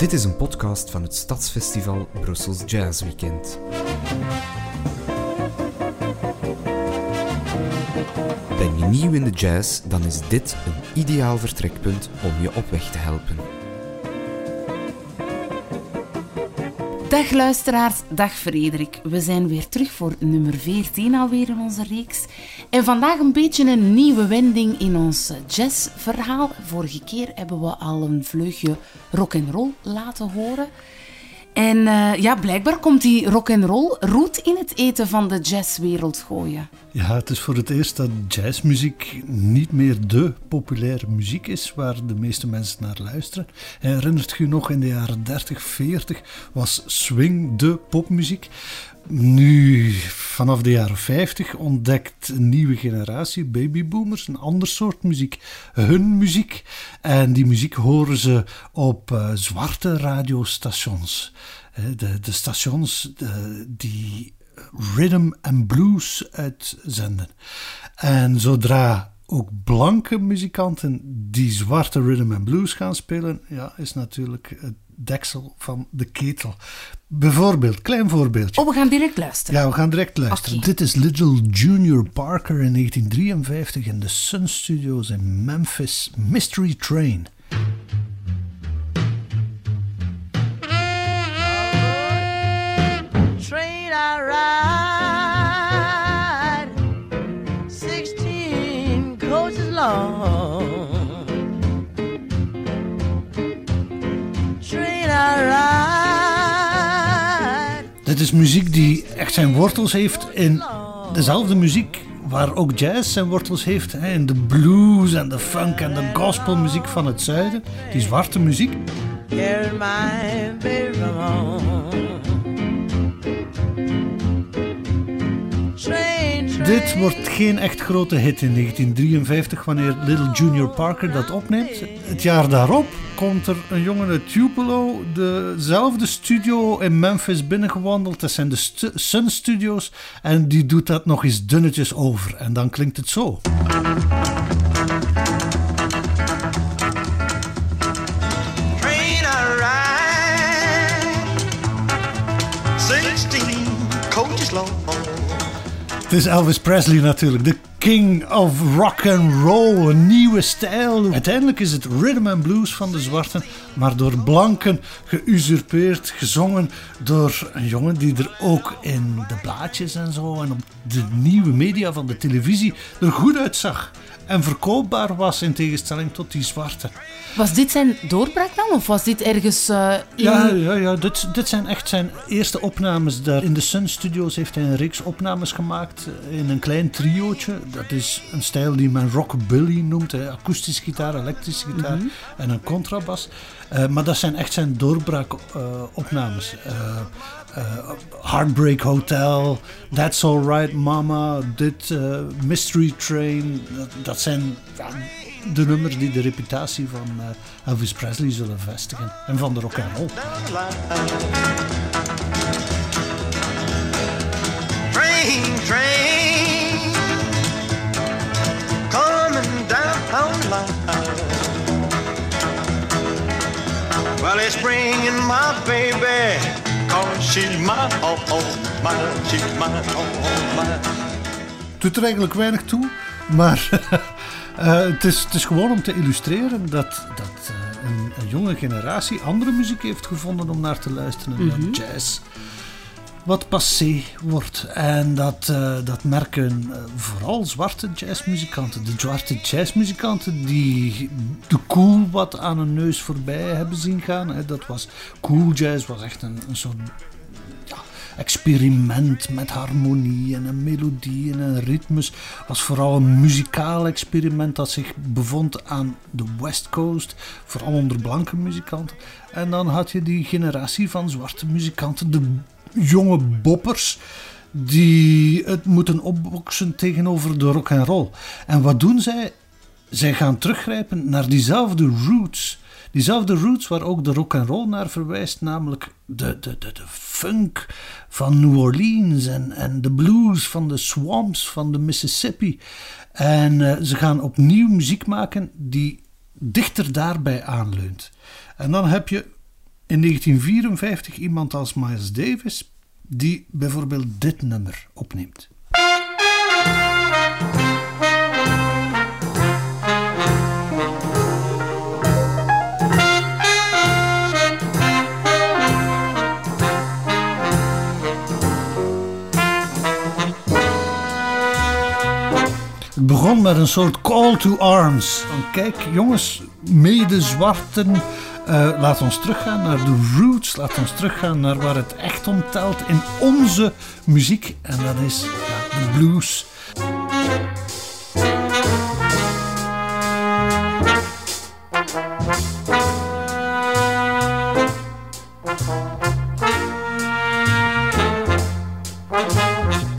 Dit is een podcast van het Stadsfestival Brussels Jazz Weekend. Ben je nieuw in de jazz, dan is dit een ideaal vertrekpunt om je op weg te helpen. Dag luisteraars, dag Frederik. We zijn weer terug voor nummer 14 alweer in onze reeks. En vandaag een beetje een nieuwe wending in ons jazzverhaal. Vorige keer hebben we al een vleugje rock and roll laten horen. En uh, ja, blijkbaar komt die rock and roll roet in het eten van de jazzwereld gooien. Ja, het is voor het eerst dat jazzmuziek niet meer de populaire muziek is waar de meeste mensen naar luisteren. Herinnert je nog, in de jaren 30, 40 was swing de popmuziek. Nu, vanaf de jaren 50 ontdekt een nieuwe generatie babyboomers een ander soort muziek. Hun muziek. En die muziek horen ze op uh, zwarte radiostations. De, de stations die rhythm en blues uitzenden. En zodra ook blanke muzikanten die zwarte rhythm en blues gaan spelen, ja, is natuurlijk het deksel van de ketel. Bijvoorbeeld, klein voorbeeldje. Oh, we gaan direct luisteren. Ja, we gaan direct luisteren. Dit is Little Junior Parker in 1953 in de Sun Studios in Memphis, Mystery Train. Train I ride, Dit is muziek die echt zijn wortels heeft in dezelfde muziek waar ook jazz zijn wortels heeft. In de blues en de funk en de gospelmuziek van het zuiden. Die zwarte muziek. Dit wordt geen echt grote hit in 1953 wanneer Little Junior Parker dat opneemt. Het jaar daarop komt er een jongen uit Tupelo dezelfde studio in Memphis binnengewandeld. Dat zijn de Sun Studios. En die doet dat nog eens dunnetjes over. En dan klinkt het zo. Het is Elvis Presley natuurlijk, de king of rock and roll, een nieuwe stijl. Uiteindelijk is het rhythm and blues van de zwarten, maar door blanken geusurpeerd, gezongen door een jongen die er ook in de blaadjes en zo en op de nieuwe media van de televisie er goed uitzag. En verkoopbaar was in tegenstelling tot die zwarte. Was dit zijn doorbraak dan? Of was dit ergens eh, in... Ja, ja, ja dit, dit zijn echt zijn eerste opnames. Daar in de Sun Studios heeft hij een reeks opnames gemaakt eh, in een klein triootje. Dat is een stijl die men rockabilly noemt. Hè. Akoestische gitaar, elektrische gitaar en een contrabas. Eh, maar dat zijn echt zijn doorbraak-opnames. Heartbreak Hotel, That's Alright Mama, dit eh, Mystery Train. Dat, zijn de nummers die de reputatie van eh, Elvis Presley zullen vestigen. En van de rock and roll. Train, train, coming down line. Well, it's bringing my baby, cause she's my oh, my, she's my oh, my. doet er eigenlijk weinig toe, maar eh, het, is, het is gewoon om te illustreren dat, dat eh, een, een jonge generatie andere muziek heeft gevonden om naar te luisteren dan jazz. Wat passé wordt. En dat, eh, dat merken eh, vooral zwarte jazzmuzikanten. De zwarte jazzmuzikanten die de cool wat aan hun neus voorbij hebben zien gaan. Hè. Dat was, cool jazz was echt een, een soort ja, experiment met harmonie en een melodie en een ritmes. Was vooral een muzikaal experiment dat zich bevond aan de West Coast, vooral onder blanke muzikanten. En dan had je die generatie van zwarte muzikanten, de jonge boppers. Die het moeten opboksen tegenover de rock and roll. En wat doen zij? Zij gaan teruggrijpen naar diezelfde roots. Diezelfde roots waar ook de rock and roll naar verwijst, namelijk de, de, de, de funk van New Orleans en, en de blues van de swamps van de Mississippi. En eh, ze gaan opnieuw muziek maken die dichter daarbij aanleunt. En dan heb je in 1954 iemand als Miles Davis die bijvoorbeeld dit nummer opneemt. Het begon met een soort call to arms. Kijk jongens, mede-zwarten, eh, laat ons teruggaan naar de roots. Laat ons teruggaan naar waar het echt om telt in onze muziek. En dat is ja, de blues.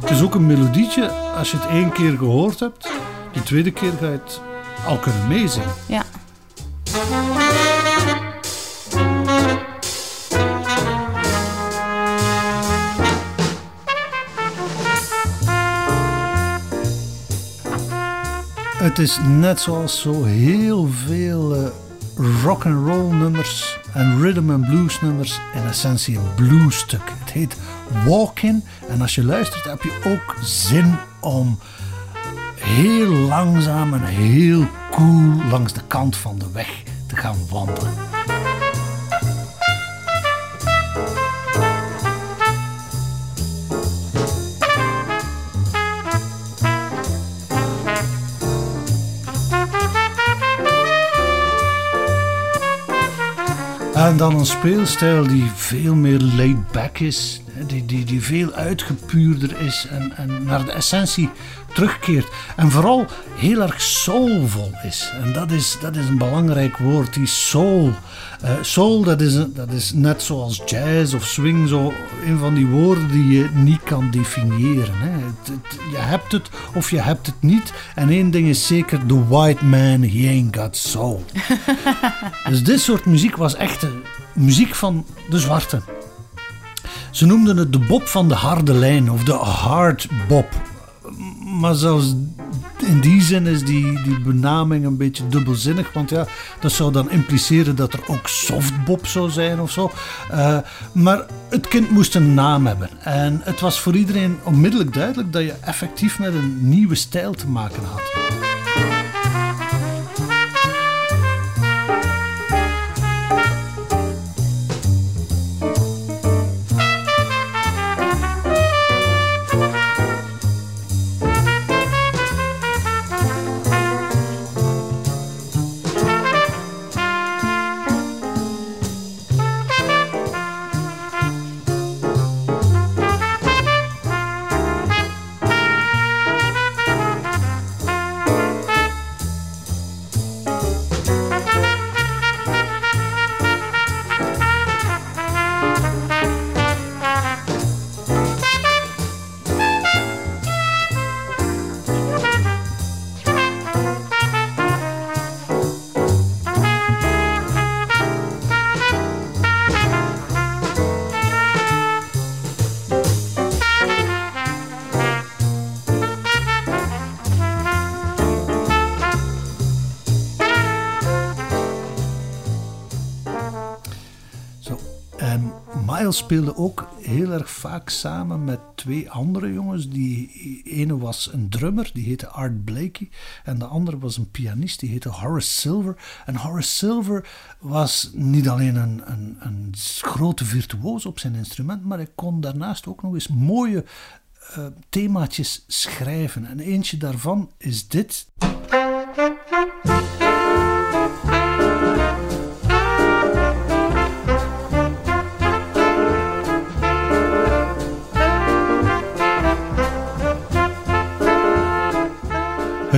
Het is ook een melodietje, als je het één keer gehoord hebt, de tweede keer ga je het al kunnen meezingen. Ja. Het is net zoals zo heel veel eh, rock and roll nummers en rhythm and blues nummers in essentie een bluesstuk. Het heet Walkin' en als je luistert heb je ook zin om heel langzaam en heel cool langs de kant van de weg te gaan wandelen. En dan een speelstijl die veel meer laid back is, die, die, die veel uitgepuurder is en, en naar de essentie terugkeert. En vooral heel erg soulvol is. En dat is, dat is een belangrijk woord, die soul. Eh, soul, dat is, dat is net zoals jazz of swing, zo een van die woorden die je niet kan definiëren. Hè. Het- het- je hebt het of je hebt het niet. En één ding is zeker, the white man, he ain't got soul. Dus dit soort muziek was echt muziek van de zwarte. Ze noemden het de Bob van de harde lijn of de hard Bob. Maar zelfs in die zin is die, die benaming een beetje dubbelzinnig. Want ja, dat zou dan impliceren dat er ook softbob zou zijn of zo. Eh, maar het kind moest een naam hebben. En het was voor iedereen onmiddellijk duidelijk dat je effectief met een nieuwe stijl te maken had. Speelde ook heel erg vaak samen met twee andere jongens. Die ene was een drummer, die heette Art Blakey. En de andere was een pianist, die heette Horace Silver. En Horace Silver was niet alleen een, een, een grote virtuoos op zijn instrument, maar hij kon daarnaast ook nog eens mooie eh, themaatjes schrijven. En eentje daarvan is dit.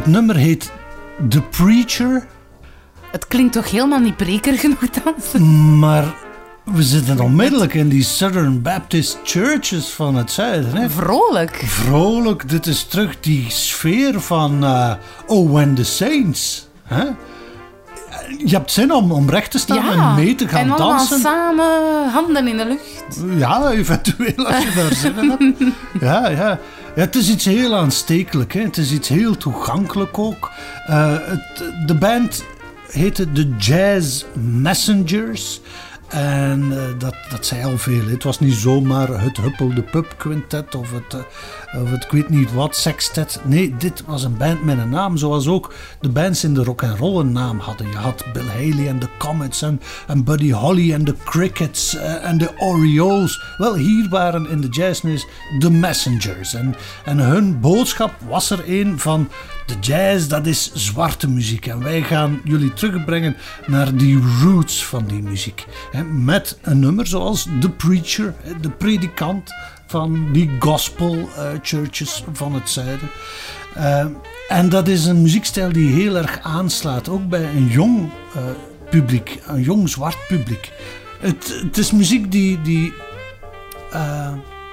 Het nummer heet The Preacher, Het klinkt toch helemaal niet preker genoeg dan? maar we zitten onmiddellijk in die Southern Baptist Churches van het zuiden. Hè? Vrolijk. Vrolijk, dit is terug die sfeer van eh, Oh When the Saints. Hè? Je hebt zin om, om recht te staan en mee te gaan en allemaal dansen. samen, handen in de lucht. Ja, eventueel als je daar zin in hebt. Ja, ja. ja, het is iets heel aanstekelijk. Hè. Het is iets heel toegankelijk ook. Eh, het, de band heette The Jazz Messengers. En eh, dat, dat zei al veel. Het was niet zomaar het Huppel de Pub Quintet of het, eh, of het ik weet niet wat sextet. Nee, dit was een band met een naam. Zoals ook de bands in de rock and roll een naam hadden. Je had Bill Haley en de Comets en, en Buddy Holly en de Crickets eh, en de Orioles. Wel, hier waren in de jazznews de Messengers. En, en hun boodschap was er een van de jazz, dat is zwarte muziek. En wij gaan jullie terugbrengen naar die roots van die muziek. Met een nummer zoals The Preacher, de predikant van die gospel eh, churches van het zuiden. Eh, en dat is een muziekstijl die heel erg aanslaat, ook bij een jong eh, publiek, een jong zwart publiek. Het, het is muziek die, die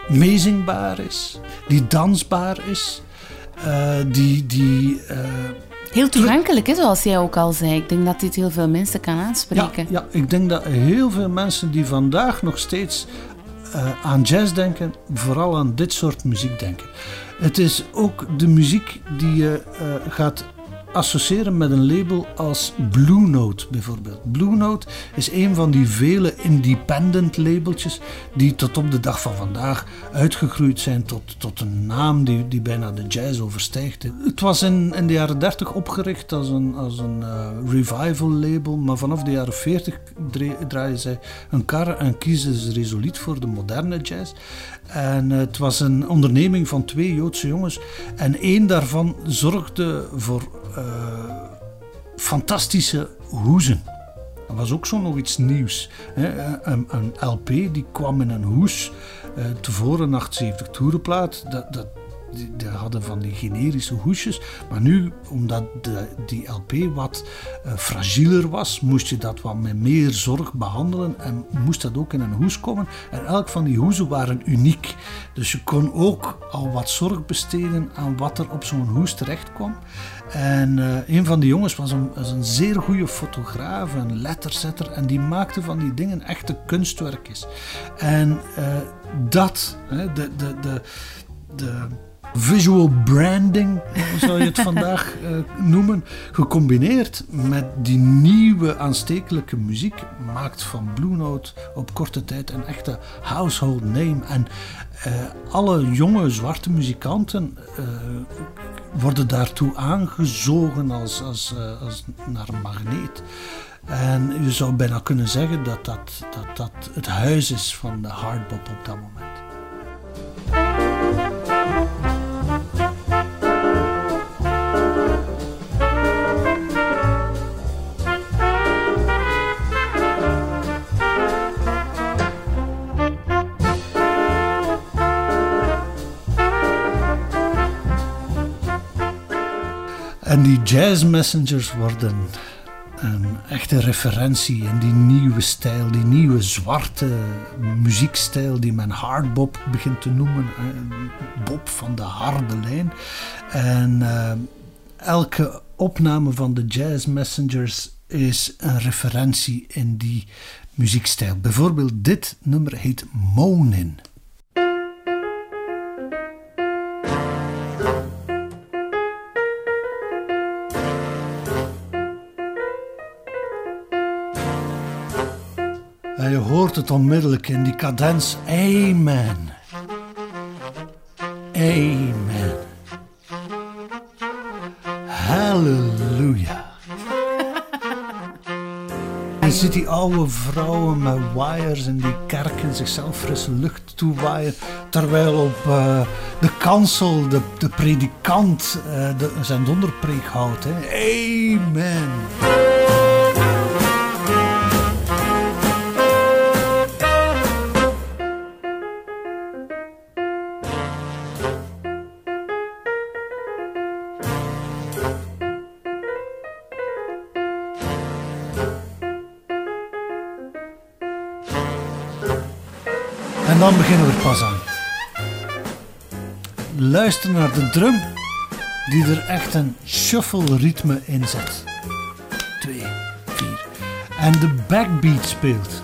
meezingbaar is, die dansbaar is, die, die eh, Heel toegankelijk, hè, zoals jij ook al zei. Ik denk dat dit heel veel mensen kan Ja, aanspreken. ja, ik denk dat heel veel mensen die vandaag nog steeds eh, aan jazz denken, vooral aan dit soort muziek denken. Het is ook de muziek die je eh, gaat associëren met een label als Blue Note bijvoorbeeld. Blue Note is een van die vele independent labeltjes die tot op de dag van vandaag uitgegroeid zijn tot, tot een naam die, die bijna de jazz overstijgt. Het was in, in de jaren 30 opgericht als een, als een eh, revival label, maar vanaf de jaren 40 dra- draaien zij hun kar en kiezen ze resoluut voor de moderne jazz. En eh, het was een onderneming van twee Joodse jongens en één daarvan zorgde voor fantastische hoezen. Dat was ook zo nog iets nieuws. Een, een LP die kwam in een hoes. eh tevoren een 78 toerenplaat. Dat, dat, die, hadden van die generische hoesjes. Maar nu, omdat de, die LP wat eh, fragieler was, moest je dat wat met meer zorg behandelen. En moest dat ook in een hoes komen. En elk van die hoezen waren uniek. Dus je kon ook al wat zorg besteden aan wat er op zo'n hoes terecht kwam. En eh, een van die jongens was een, een zeer goede fotograaf, een letterzetter. En die maakte van die dingen echte kunstwerkjes. En eh, dat, hè, de, de, de, de visual branding, zou je het vandaag eh, noemen, gecombineerd met die nieuwe aanstekelijke muziek, maakt van Blue Note op korte tijd een echte household name. En eh, alle jonge zwarte muzikanten eh, worden daartoe aangezogen als, als, als naar een magneet. En je zou bijna kunnen zeggen dat dat, dat, dat het huis is van de hardbop op dat moment. Die jazz messengers worden een echte referentie in die nieuwe stijl, die nieuwe zwarte muziekstijl die men hardbop begint te noemen. Bob van de harde lijn. En eh, elke opname van de jazz messengers is een referentie in die muziekstijl. Bijvoorbeeld dit nummer heet Monin. En je hoort het onmiddellijk in die cadens. Amen. Amen. Halleluja. Je ziet die oude vrouwen met wires in die kerken zichzelf frisse lucht toewaaien. Terwijl op eh, de kansel de, de predikant eh, de, zijn donderpreek houdt. Hè. Amen. Dan beginnen we pas aan. Luister naar de drum die er echt een shuffle ritme in zet. Twee, vier. En de backbeat speelt.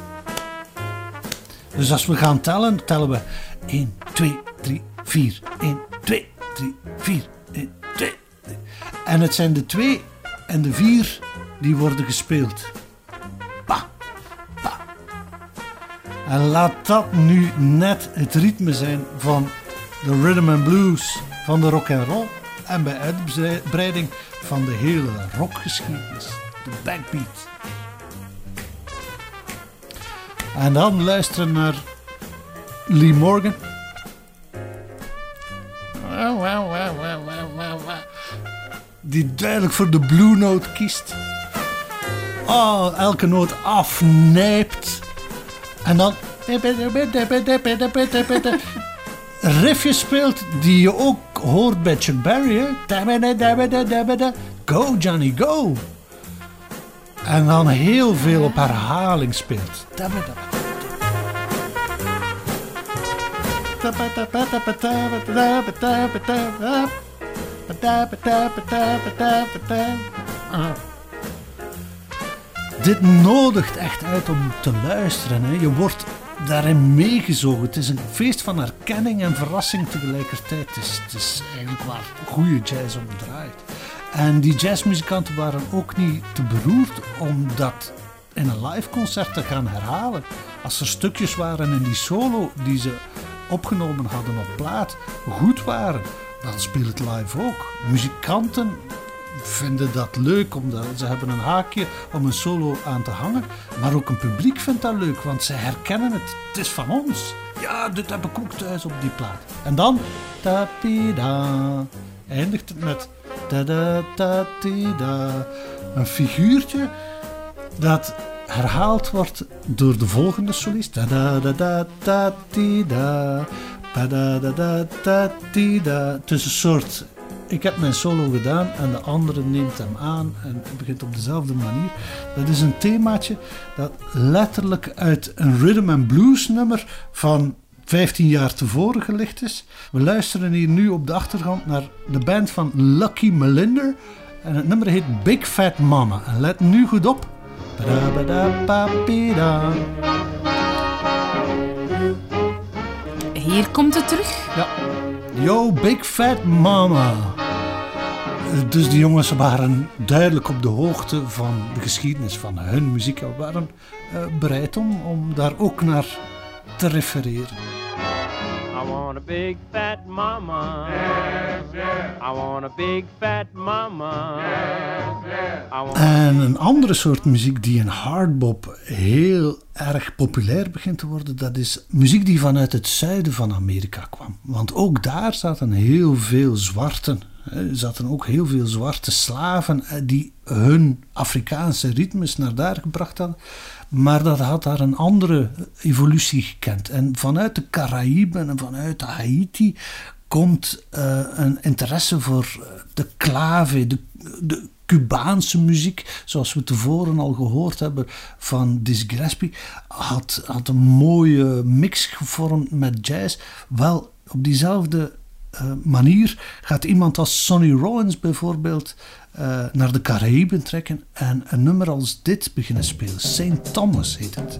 Dus als we gaan tellen, tellen we 1, 2, 3, 4. 1, 2, 3, 4. 1, 2, 3. En het zijn de 2 en de 4 die worden gespeeld. En laat dat nu net het ritme zijn van de rhythm and blues, van de rock and roll en bij uitbreiding van de hele rockgeschiedenis, de backbeat. En dan luisteren naar Lee Morgan. Die duidelijk voor de blue note kiest. Oh, elke noot afnijpt. En dan riffjes speelt die je ook hoort bij Chuck Berry. hè. Go Johnny, go. En dan heel veel op herhaling speelt. Dit nodigt echt uit om te luisteren. Hè. Je wordt daarin meegezogen. Het is een feest van herkenning en verrassing tegelijkertijd. Het is, eigenlijk waar goede jazz om draait. En die jazzmuzikanten waren ook niet te beroerd om dat in een live concert te gaan herhalen. Als er stukjes waren in die solo die ze opgenomen hadden op plaat goed waren, dan speelt het live ook. Muzikanten vinden dat leuk, omdat ze hebben een haakje om een solo aan te hangen. Maar ook een publiek vindt dat leuk, want ze herkennen het. Het is van ons. Ja, dit heb ik ook thuis op die plaat. En dan... Ta-pi-da, eindigt het met... Ta-da-ta-ti-da. Een figuurtje dat herhaald wordt door de volgende solist. Ta-da-da-da-ta-ti-da. Pa-da-da-da-ta-ti-da. Het is een soort ik heb mijn solo gedaan en de andere neemt hem aan en begint op dezelfde manier. Dat is een themaatje dat letterlijk uit een rhythm and blues nummer van 15 jaar tevoren gelicht is. We luisteren hier nu op de achtergrond naar de band van Lucky Melinder en het nummer heet Big Fat Mama. En let nu goed op. Hier komt het terug. Ja. Yo, Big Fat Mama. Dus die jongens waren duidelijk op de hoogte van de geschiedenis van hun muziek. En waren eh, bereid om, om daar ook naar te refereren. I want a big fat mama. I want a big fat mama. En een andere soort muziek die in hardbop heel erg populair begint te worden, dat is muziek die vanuit het zuiden van Amerika kwam. Want ook daar zaten heel veel zwarten. Er zaten ook heel veel zwarte slaven eh, die hun Afrikaanse ritmes naar daar gebracht hadden. Maar dat had daar een andere evolutie gekend. En vanuit de Caraïben en vanuit Haiti komt eh, een interesse voor eh, de clave, de, de Cubaanse muziek, zoals we tevoren al gehoord hebben van Dizzy Gillespie, had, had een mooie mix gevormd met jazz. Wel, op diezelfde eh, manier gaat iemand als Sonny Rollins bijvoorbeeld eh, naar de Caraïben trekken en een nummer als dit beginnen spelen. St. Thomas heet het.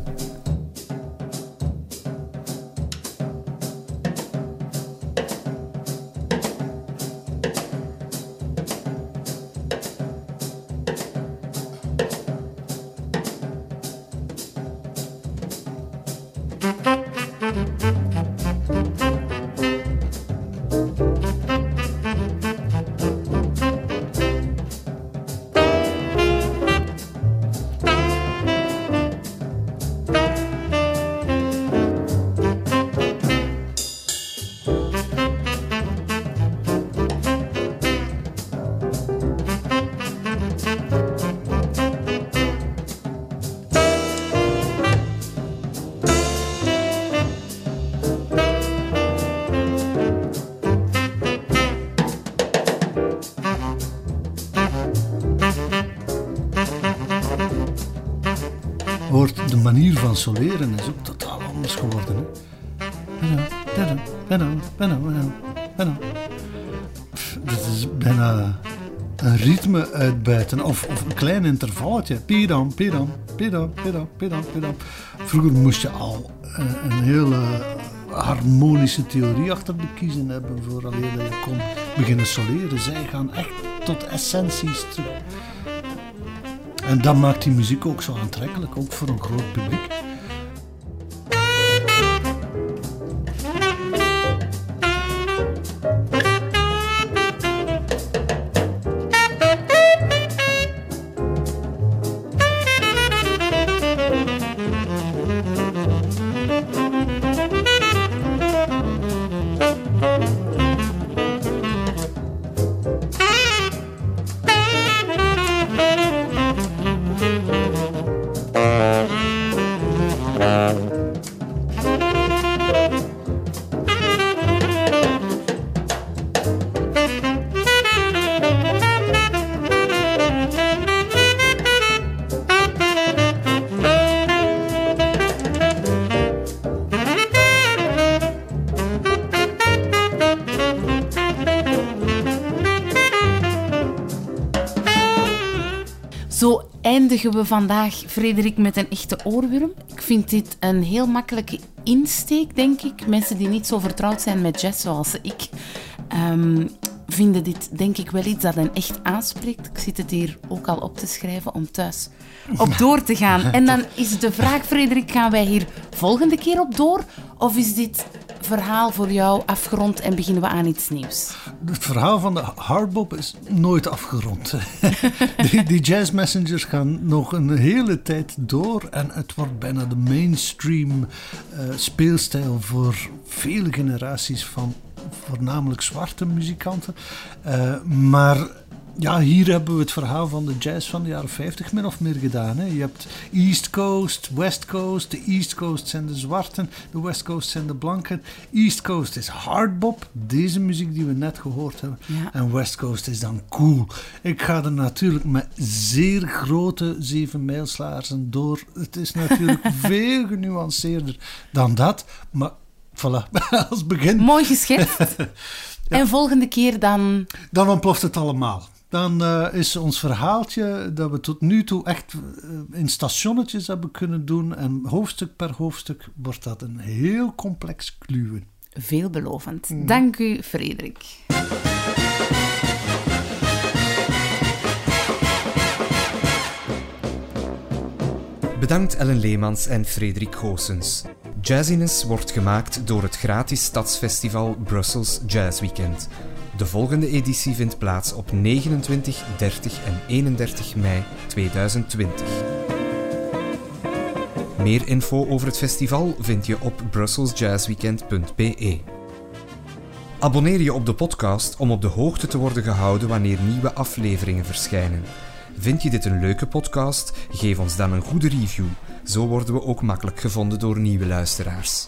Hoort de manier van soleren is ook totaal anders geworden. Hè? Dit is bijna een ritme uitbuiten of, of een klein intervalletje. Pidam, pidam, pidam, pidam. Vroeger moest je al eh, een hele harmonische theorie achter de kiezen hebben vooraleer dat je kon beginnen soleren. Zij gaan echt tot essenties terug. En dat maakt die muziek ook zo aantrekkelijk, ook voor een groot publiek. Zo eindigen we vandaag, Frederik, met een echte oorworm. Ik vind dit een heel makkelijke insteek, denk ik. Mensen die niet zo vertrouwd zijn met jazz zoals ik, ehm, vinden dit denk ik wel iets dat hen echt aanspreekt. Ik zit het hier ook al op te schrijven om thuis op door te gaan. En dan is de vraag, Frederik, gaan wij hier volgende keer op door? Of is dit verhaal voor jou afgerond en beginnen we aan iets nieuws? Het verhaal van de hardbop is nooit afgerond. die, die jazz messengers gaan nog een hele tijd door en het wordt bijna de mainstream eh, speelstijl voor vele generaties van voornamelijk zwarte muzikanten. Eh, maar ja, hier hebben we het verhaal van de jazz van de jaren 50 min of meer gedaan. Hè. Je hebt East Coast, West Coast. De East Coast zijn de zwarten, de West Coast zijn de blanken. East Coast is hardbop, deze muziek die we net gehoord hebben. Ja. En West Coast is dan cool. Ik ga er natuurlijk met zeer grote zeven mijlslaarzen door. Het is natuurlijk veel genuanceerder dan dat, maar voilà, als begin. Mooi geschetst. En volgende keer dan... Dan ontploft het allemaal. Dan eh, is ons verhaaltje dat we tot nu toe echt eh, in stationnetjes hebben kunnen doen. En hoofdstuk per hoofdstuk wordt dat een heel complex kluwen. Veelbelovend. Dank u, Frederik. Bedankt Ellen Leemans en Frederik Goossens. Jazziness wordt gemaakt door het gratis stadsfestival Brussels Jazz Weekend. De volgende editie vindt plaats op 29, 30 en 31 mei 2020. Meer info over het festival vind je op brusselsjazzweekend.be. Abonneer je op de podcast om op de hoogte te worden gehouden wanneer nieuwe afleveringen verschijnen. Vind je dit een leuke podcast? Geef ons dan een goede review. Zo worden we ook makkelijk gevonden door nieuwe luisteraars.